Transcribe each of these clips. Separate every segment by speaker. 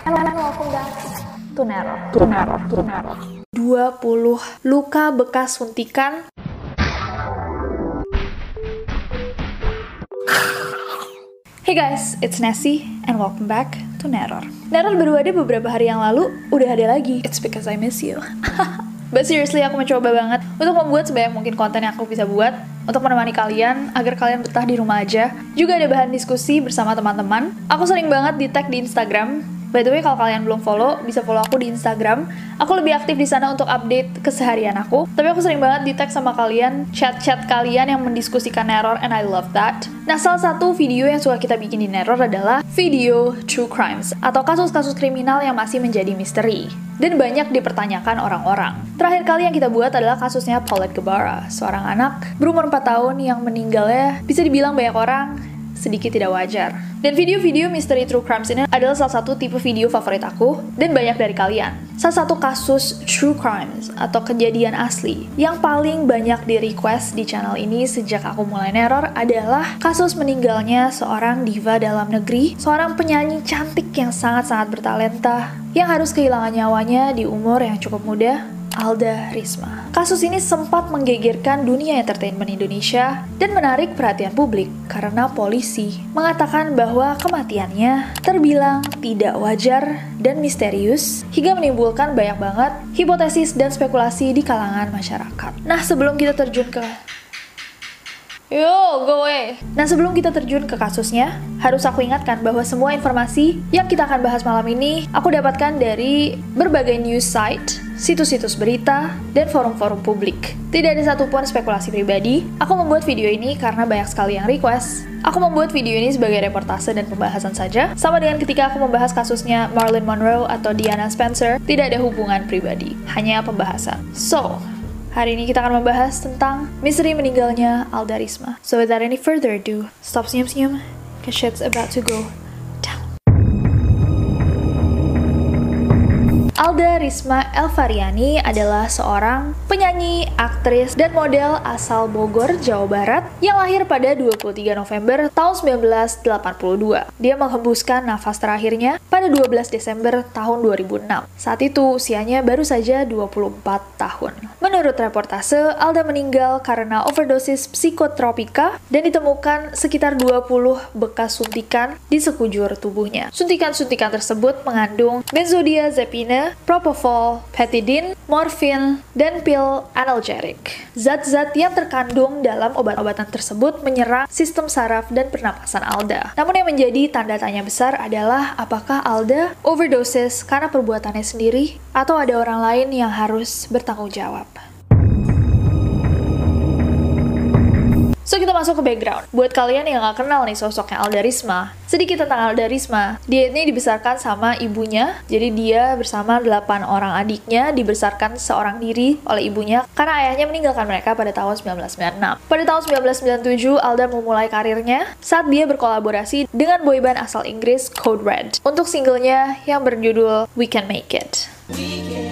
Speaker 1: And welcome back to Nero. To Nero, to Nero. 20 luka bekas suntikan Hey guys, it's Nessie and welcome back to Neror. Neror baru ada beberapa hari yang lalu, udah ada lagi. It's because I miss you. But seriously, aku mencoba banget untuk membuat sebanyak mungkin konten yang aku bisa buat untuk menemani kalian agar kalian betah di rumah aja. Juga ada bahan diskusi bersama teman-teman. Aku sering banget di tag di Instagram By the way, kalau kalian belum follow, bisa follow aku di Instagram. Aku lebih aktif di sana untuk update keseharian aku. Tapi aku sering banget di tag sama kalian, chat-chat kalian yang mendiskusikan error, and I love that. Nah, salah satu video yang suka kita bikin di Neror adalah video True Crimes, atau kasus-kasus kriminal yang masih menjadi misteri. Dan banyak dipertanyakan orang-orang. Terakhir kali yang kita buat adalah kasusnya Paulette Guevara, seorang anak berumur 4 tahun yang meninggalnya bisa dibilang banyak orang sedikit tidak wajar. Dan video-video misteri true crimes ini adalah salah satu tipe video favorit aku dan banyak dari kalian. Salah satu kasus true crimes atau kejadian asli yang paling banyak di request di channel ini sejak aku mulai neror adalah kasus meninggalnya seorang diva dalam negeri, seorang penyanyi cantik yang sangat-sangat bertalenta yang harus kehilangan nyawanya di umur yang cukup muda Alda Risma. Kasus ini sempat menggegerkan dunia entertainment Indonesia dan menarik perhatian publik karena polisi mengatakan bahwa kematiannya terbilang tidak wajar dan misterius hingga menimbulkan banyak banget hipotesis dan spekulasi di kalangan masyarakat. Nah, sebelum kita terjun ke Yo, go away. Nah, sebelum kita terjun ke kasusnya, harus aku ingatkan bahwa semua informasi yang kita akan bahas malam ini aku dapatkan dari berbagai news site, situs-situs berita, dan forum-forum publik. Tidak ada satupun spekulasi pribadi. Aku membuat video ini karena banyak sekali yang request. Aku membuat video ini sebagai reportase dan pembahasan saja, sama dengan ketika aku membahas kasusnya Marilyn Monroe atau Diana Spencer, tidak ada hubungan pribadi, hanya pembahasan. So, Hari ini kita akan membahas tentang misteri meninggalnya Alda Risma. So without any further ado, stop senyum-senyum, cause shit's about to go Alda Risma Elvariani adalah seorang penyanyi, aktris, dan model asal Bogor, Jawa Barat yang lahir pada 23 November tahun 1982. Dia menghembuskan nafas terakhirnya pada 12 Desember tahun 2006. Saat itu usianya baru saja 24 tahun. Menurut reportase, Alda meninggal karena overdosis psikotropika dan ditemukan sekitar 20 bekas suntikan di sekujur tubuhnya. Suntikan-suntikan tersebut mengandung benzodiazepine, propofol, petidin, morfin, dan pil analgerik. Zat-zat yang terkandung dalam obat-obatan tersebut menyerang sistem saraf dan pernapasan Alda. Namun yang menjadi tanda tanya besar adalah apakah Alda overdosis karena perbuatannya sendiri atau ada orang lain yang harus bertanggung jawab. So kita masuk ke background. Buat kalian yang gak kenal nih sosoknya Alda Risma, sedikit tentang Alda Risma. Dia ini dibesarkan sama ibunya, jadi dia bersama 8 orang adiknya dibesarkan seorang diri oleh ibunya karena ayahnya meninggalkan mereka pada tahun 1996. Pada tahun 1997, Alda memulai karirnya saat dia berkolaborasi dengan boyband asal Inggris Code Red untuk singlenya yang berjudul We Can Make It. We can.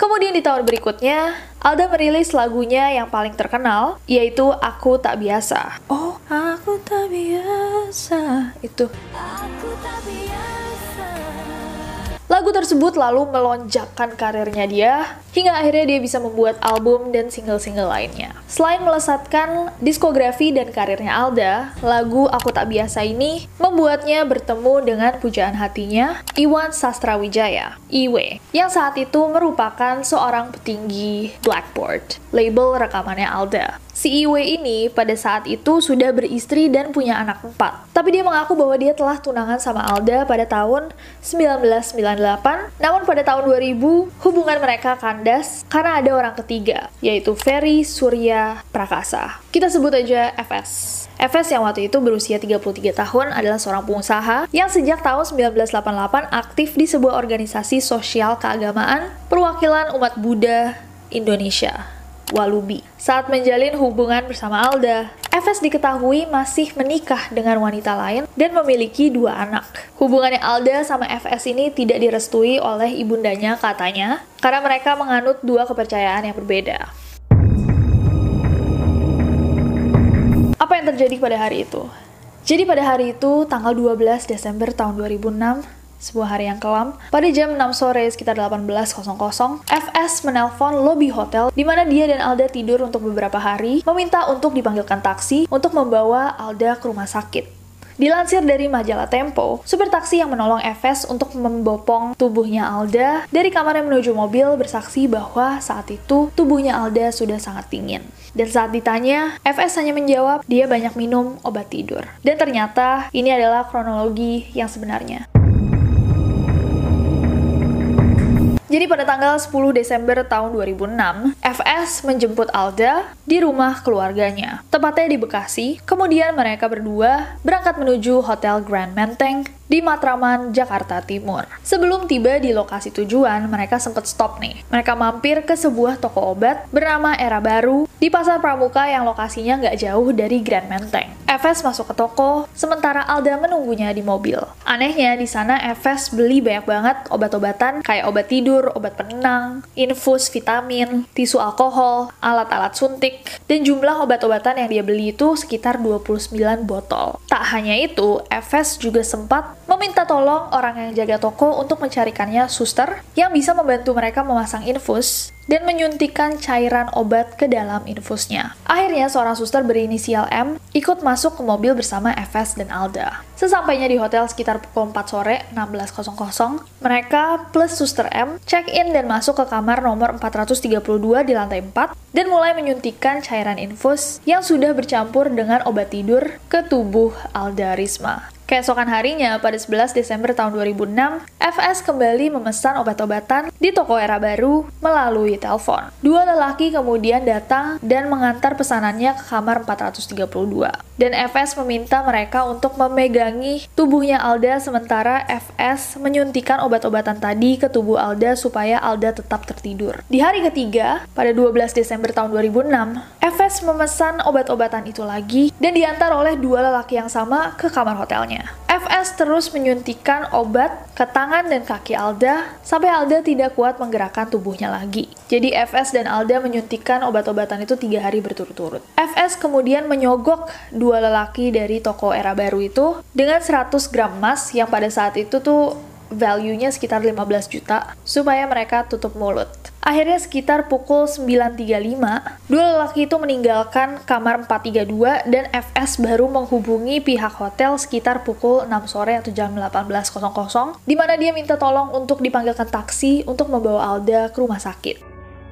Speaker 1: Kemudian di tahun berikutnya, Alda merilis lagunya yang paling terkenal, yaitu Aku Tak Biasa. Oh, aku tak biasa. Itu. Aku tak biasa. Lagu tersebut lalu melonjakkan karirnya dia, hingga akhirnya dia bisa membuat album dan single-single lainnya. Selain melesatkan diskografi dan karirnya Alda, lagu Aku Tak Biasa ini membuatnya bertemu dengan pujaan hatinya, Iwan Sastrawijaya, Iwe, yang saat itu merupakan seorang petinggi Blackboard, label rekamannya Alda. Si Iwe ini pada saat itu sudah beristri dan punya anak empat. Tapi dia mengaku bahwa dia telah tunangan sama Alda pada tahun 1998. Namun pada tahun 2000, hubungan mereka kandas karena ada orang ketiga, yaitu Ferry Surya Prakasa. Kita sebut aja FS. FS yang waktu itu berusia 33 tahun adalah seorang pengusaha yang sejak tahun 1988 aktif di sebuah organisasi sosial keagamaan perwakilan umat Buddha Indonesia. Walubi. Saat menjalin hubungan bersama Alda, FS diketahui masih menikah dengan wanita lain dan memiliki dua anak. Hubungannya Alda sama FS ini tidak direstui oleh ibundanya katanya, karena mereka menganut dua kepercayaan yang berbeda. Apa yang terjadi pada hari itu? Jadi pada hari itu, tanggal 12 Desember tahun 2006, sebuah hari yang kelam. Pada jam 6 sore sekitar 18.00, FS menelpon lobby hotel di mana dia dan Alda tidur untuk beberapa hari, meminta untuk dipanggilkan taksi untuk membawa Alda ke rumah sakit. Dilansir dari majalah Tempo, supir taksi yang menolong FS untuk membopong tubuhnya Alda dari kamar yang menuju mobil bersaksi bahwa saat itu tubuhnya Alda sudah sangat dingin. Dan saat ditanya, FS hanya menjawab dia banyak minum obat tidur. Dan ternyata ini adalah kronologi yang sebenarnya. Jadi pada tanggal 10 Desember tahun 2006, FS menjemput Alda di rumah keluarganya, tepatnya di Bekasi. Kemudian mereka berdua berangkat menuju Hotel Grand Menteng di Matraman, Jakarta Timur. Sebelum tiba di lokasi tujuan, mereka sempat stop nih. Mereka mampir ke sebuah toko obat bernama Era Baru di Pasar Pramuka yang lokasinya nggak jauh dari Grand Menteng. FS masuk ke toko, sementara Alda menunggunya di mobil. Anehnya, di sana FS beli banyak banget obat-obatan kayak obat tidur, obat penenang, infus vitamin, tisu alkohol, alat-alat suntik, dan jumlah obat-obatan yang dia beli itu sekitar 29 botol. Tak hanya itu, FS juga sempat meminta tolong orang yang jaga toko untuk mencarikannya suster yang bisa membantu mereka memasang infus dan menyuntikkan cairan obat ke dalam infusnya. Akhirnya seorang suster berinisial M ikut masuk ke mobil bersama FS dan Alda. Sesampainya di hotel sekitar pukul 4 sore 16.00, mereka plus suster M check-in dan masuk ke kamar nomor 432 di lantai 4 dan mulai menyuntikkan cairan infus yang sudah bercampur dengan obat tidur ke tubuh Alda Risma. Keesokan harinya, pada 11 Desember tahun 2006, FS kembali memesan obat-obatan di toko era baru melalui telepon. Dua lelaki kemudian datang dan mengantar pesanannya ke kamar 432. Dan FS meminta mereka untuk memegangi tubuhnya Alda sementara FS menyuntikkan obat-obatan tadi ke tubuh Alda supaya Alda tetap tertidur. Di hari ketiga, pada 12 Desember tahun 2006, FS memesan obat-obatan itu lagi dan diantar oleh dua lelaki yang sama ke kamar hotelnya. FS terus menyuntikkan obat ke tangan dan kaki Alda sampai Alda tidak kuat menggerakkan tubuhnya lagi. Jadi FS dan Alda menyuntikkan obat-obatan itu tiga hari berturut-turut. FS kemudian menyogok dua lelaki dari toko era baru itu dengan 100 gram emas yang pada saat itu tuh value-nya sekitar 15 juta supaya mereka tutup mulut. Akhirnya sekitar pukul 9.35, dua lelaki itu meninggalkan kamar 432 dan FS baru menghubungi pihak hotel sekitar pukul 6 sore atau jam 18.00 di mana dia minta tolong untuk dipanggilkan taksi untuk membawa Alda ke rumah sakit.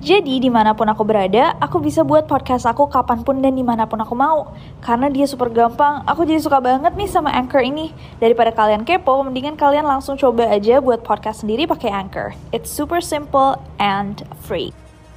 Speaker 2: Jadi di mana pun aku berada, aku bisa buat podcast aku kapan pun dan di mana pun aku mau. Karena dia super gampang, aku jadi suka banget nih sama Anchor ini. Daripada kalian kepo, mendingan kalian langsung coba aja buat podcast sendiri pakai Anchor. It's super simple and free.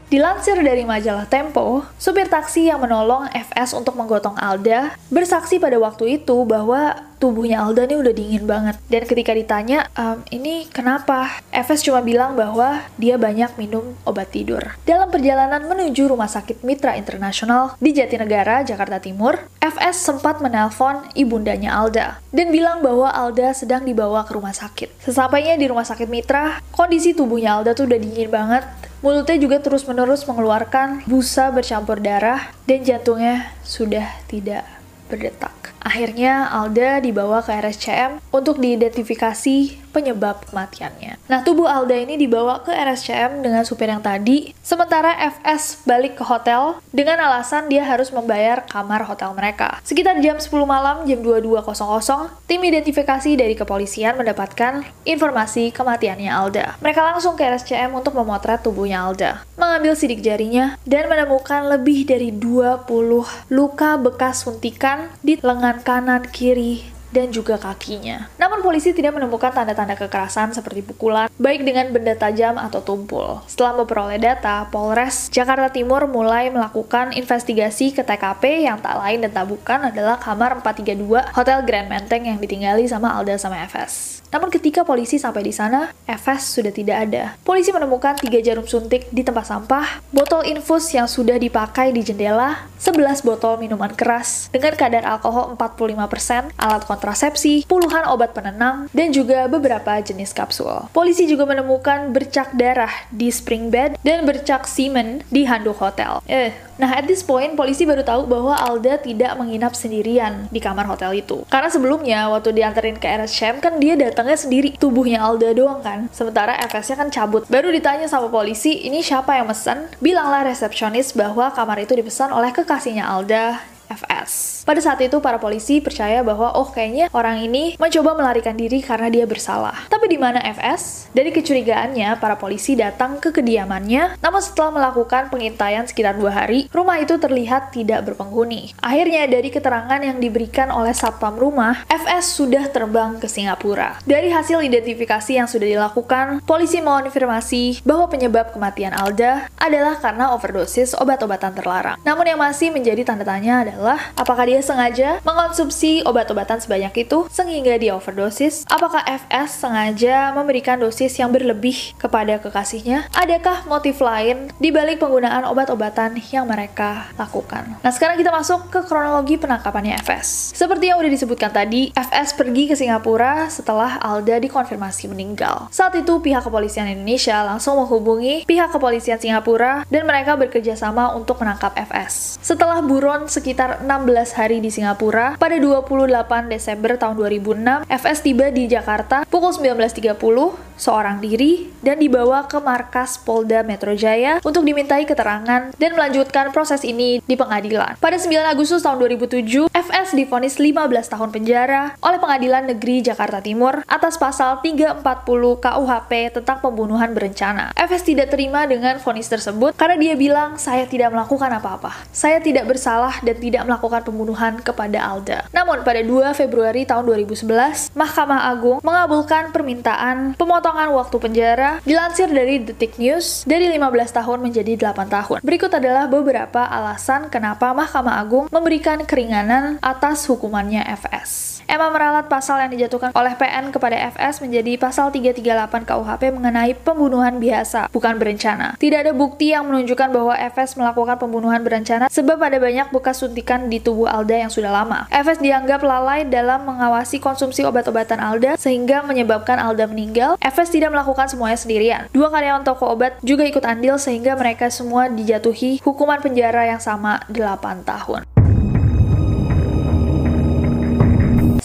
Speaker 1: Dilansir dari majalah Tempo, supir taksi yang menolong FS untuk menggotong Alda bersaksi pada waktu itu bahwa tubuhnya Alda nih udah dingin banget. Dan ketika ditanya, ehm, ini kenapa? FS cuma bilang bahwa dia banyak minum obat tidur. Dalam perjalanan menuju Rumah Sakit Mitra Internasional di Jatinegara, Jakarta Timur, FS sempat menelpon ibundanya Alda dan bilang bahwa Alda sedang dibawa ke rumah sakit. Sesampainya di Rumah Sakit Mitra, kondisi tubuhnya Alda tuh udah dingin banget Mulutnya juga terus-menerus mengeluarkan busa bercampur darah dan jantungnya sudah tidak berdetak. Akhirnya Alda dibawa ke RSCM untuk diidentifikasi penyebab kematiannya. Nah, tubuh Alda ini dibawa ke RSCM dengan supir yang tadi, sementara FS balik ke hotel dengan alasan dia harus membayar kamar hotel mereka. Sekitar jam 10 malam, jam 22.00, tim identifikasi dari kepolisian mendapatkan informasi kematiannya Alda. Mereka langsung ke RSCM untuk memotret tubuhnya Alda, mengambil sidik jarinya, dan menemukan lebih dari 20 luka bekas suntikan di lengan kanan, kiri, dan juga kakinya. Namun polisi tidak menemukan tanda-tanda kekerasan seperti pukulan, baik dengan benda tajam atau tumpul. Setelah memperoleh data, Polres Jakarta Timur mulai melakukan investigasi ke TKP yang tak lain dan tak bukan adalah kamar 432 Hotel Grand Menteng yang ditinggali sama Alda sama FS. Namun ketika polisi sampai di sana, FS sudah tidak ada. Polisi menemukan tiga jarum suntik di tempat sampah, botol infus yang sudah dipakai di jendela, 11 botol minuman keras dengan kadar alkohol 45%, alat kontrasepsi, puluhan obat penenang, dan juga beberapa jenis kapsul. Polisi juga menemukan bercak darah di spring bed dan bercak semen di handuk hotel. Eh, Nah, at this point, polisi baru tahu bahwa Alda tidak menginap sendirian di kamar hotel itu. Karena sebelumnya, waktu dianterin ke RSCM, kan dia datangnya sendiri. Tubuhnya Alda doang kan. Sementara FS-nya kan cabut. Baru ditanya sama polisi, ini siapa yang mesen? Bilanglah resepsionis bahwa kamar itu dipesan oleh kekasihnya Alda FS. Pada saat itu para polisi percaya bahwa oh kayaknya orang ini mencoba melarikan diri karena dia bersalah. Tapi di mana FS? Dari kecurigaannya, para polisi datang ke kediamannya, namun setelah melakukan pengintaian sekitar dua hari, rumah itu terlihat tidak berpenghuni. Akhirnya dari keterangan yang diberikan oleh satpam rumah, FS sudah terbang ke Singapura. Dari hasil identifikasi yang sudah dilakukan, polisi mengonfirmasi bahwa penyebab kematian Alda adalah karena overdosis obat-obatan terlarang. Namun yang masih menjadi tanda tanya adalah adalah apakah dia sengaja mengonsumsi obat-obatan sebanyak itu sehingga dia overdosis? Apakah FS sengaja memberikan dosis yang berlebih kepada kekasihnya? Adakah motif lain di balik penggunaan obat-obatan yang mereka lakukan? Nah, sekarang kita masuk ke kronologi penangkapannya FS. Seperti yang udah disebutkan tadi, FS pergi ke Singapura setelah Alda dikonfirmasi meninggal. Saat itu, pihak kepolisian Indonesia langsung menghubungi pihak kepolisian Singapura dan mereka bekerja sama untuk menangkap FS. Setelah buron sekitar sekitar 16 hari di Singapura, pada 28 Desember tahun 2006, FS tiba di Jakarta pukul 19.30 seorang diri dan dibawa ke markas Polda Metro Jaya untuk dimintai keterangan dan melanjutkan proses ini di pengadilan. Pada 9 Agustus tahun 2007, FS difonis 15 tahun penjara oleh Pengadilan Negeri Jakarta Timur atas pasal 340 KUHP tentang pembunuhan berencana. FS tidak terima dengan vonis tersebut karena dia bilang saya tidak melakukan apa-apa. Saya tidak bersalah dan tidak tidak melakukan pembunuhan kepada Alda. Namun pada 2 Februari tahun 2011, Mahkamah Agung mengabulkan permintaan pemotongan waktu penjara dilansir dari Detik News dari 15 tahun menjadi 8 tahun. Berikut adalah beberapa alasan kenapa Mahkamah Agung memberikan keringanan atas hukumannya FS. Emma meralat pasal yang dijatuhkan oleh PN kepada FS menjadi pasal 338 KUHP mengenai pembunuhan biasa, bukan berencana. Tidak ada bukti yang menunjukkan bahwa FS melakukan pembunuhan berencana sebab ada banyak bekas suntikan di tubuh Alda yang sudah lama. FS dianggap lalai dalam mengawasi konsumsi obat-obatan Alda sehingga menyebabkan Alda meninggal. FS tidak melakukan semuanya sendirian. Dua karyawan toko obat juga ikut andil sehingga mereka semua dijatuhi hukuman penjara yang sama 8 tahun.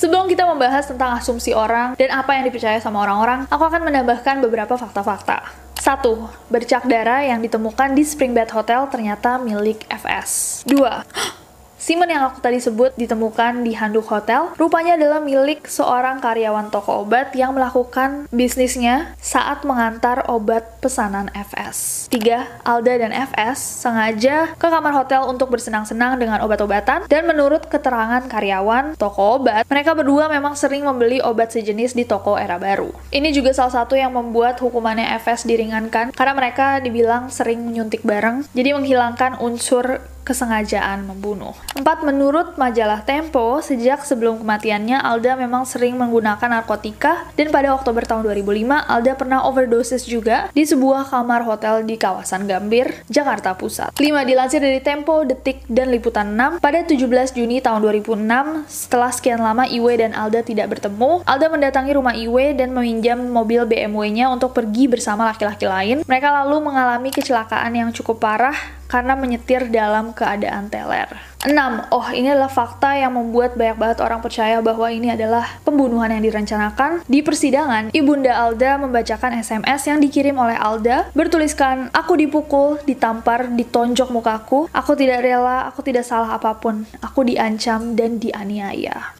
Speaker 1: Sebelum kita membahas tentang asumsi orang dan apa yang dipercaya sama orang-orang, aku akan menambahkan beberapa fakta-fakta. 1. Bercak darah yang ditemukan di Springbed Hotel ternyata milik FS. 2. Semen yang aku tadi sebut ditemukan di handuk hotel, rupanya adalah milik seorang karyawan toko obat yang melakukan bisnisnya saat mengantar obat pesanan FS. Tiga, Alda dan FS sengaja ke kamar hotel untuk bersenang-senang dengan obat-obatan dan menurut keterangan karyawan toko obat, mereka berdua memang sering membeli obat sejenis di toko era baru. Ini juga salah satu yang membuat hukumannya FS diringankan karena mereka dibilang sering menyuntik bareng, jadi menghilangkan unsur kesengajaan membunuh. Empat, menurut majalah Tempo, sejak sebelum kematiannya, Alda memang sering menggunakan narkotika dan pada Oktober tahun 2005, Alda pernah overdosis juga di sebuah kamar hotel di kawasan Gambir, Jakarta Pusat. Lima, dilansir dari Tempo, Detik, dan Liputan 6, pada 17 Juni tahun 2006, setelah sekian lama Iwe dan Alda tidak bertemu, Alda mendatangi rumah Iwe dan meminjam mobil BMW-nya untuk pergi bersama laki-laki lain. Mereka lalu mengalami kecelakaan yang cukup parah karena menyetir dalam keadaan teler. 6. Oh, ini adalah fakta yang membuat banyak banget orang percaya bahwa ini adalah pembunuhan yang direncanakan. Di persidangan, Ibunda Alda membacakan SMS yang dikirim oleh Alda bertuliskan, Aku dipukul, ditampar, ditonjok mukaku, aku tidak rela, aku tidak salah apa pun, aku diancam dan dianiaya.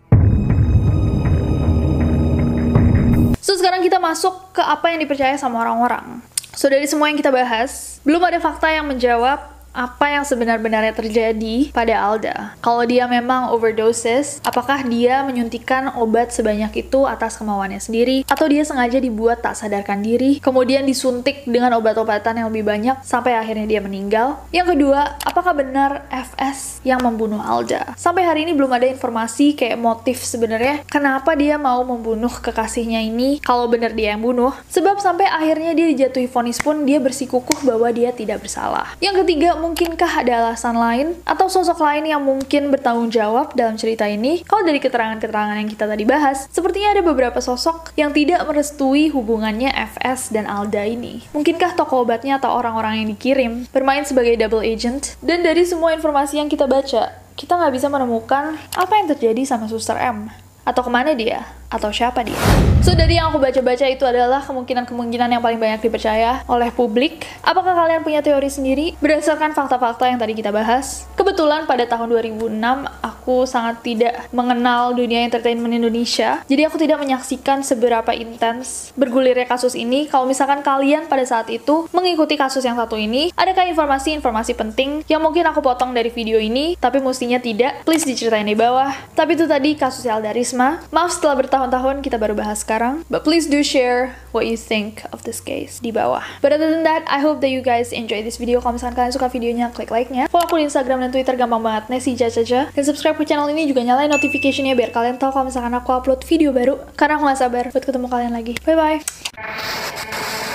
Speaker 1: So, sekarang kita masuk ke apa yang dipercaya sama orang-orang. So, dari semua yang kita bahas, belum ada fakta yang menjawab apa yang sebenar-benarnya terjadi pada Alda. Kalau dia memang overdoses, apakah dia menyuntikkan obat sebanyak itu atas kemauannya sendiri, atau dia sengaja dibuat tak sadarkan diri, kemudian disuntik dengan obat-obatan yang lebih banyak sampai akhirnya dia meninggal? Yang kedua, apakah benar FS yang membunuh Alda? Sampai hari ini belum ada informasi kayak motif sebenarnya kenapa dia mau membunuh kekasihnya ini kalau benar dia yang bunuh. Sebab sampai akhirnya dia dijatuhi vonis pun dia bersikukuh bahwa dia tidak bersalah. Yang ketiga, mungkinkah ada alasan lain atau sosok lain yang mungkin bertanggung jawab dalam cerita ini? Kalau dari keterangan-keterangan yang kita tadi bahas, sepertinya ada beberapa sosok yang tidak merestui hubungannya FS dan Alda ini. Mungkinkah toko obatnya atau orang-orang yang dikirim bermain sebagai double agent? Dan dari semua informasi yang kita baca, kita nggak bisa menemukan apa yang terjadi sama Suster M. Atau ke mana dia? atau siapa dia. So dari yang aku baca-baca itu adalah kemungkinan-kemungkinan yang paling banyak dipercaya oleh publik. Apakah kalian punya teori sendiri berdasarkan fakta-fakta yang tadi kita bahas? Kebetulan pada tahun 2006 aku sangat tidak mengenal dunia entertainment Indonesia. Jadi aku tidak menyaksikan seberapa intens bergulirnya kasus ini. Kalau misalkan kalian pada saat itu mengikuti kasus yang satu ini, adakah informasi-informasi penting yang mungkin aku potong dari video ini, tapi mestinya tidak? Please diceritain di bawah. Tapi itu tadi kasus Alda Risma. Maaf setelah bertahun bertahun-tahun kita baru bahas sekarang. But please do share what you think of this case di bawah. But other than that, I hope that you guys enjoy this video. Kalau misalkan kalian suka videonya, klik like-nya. Follow aku di Instagram dan Twitter gampang banget, Nessie Jajaja. Dan subscribe ke channel ini juga nyalain notification-nya biar kalian tahu kalau misalkan aku upload video baru. Karena aku gak sabar buat ketemu kalian lagi. Bye-bye!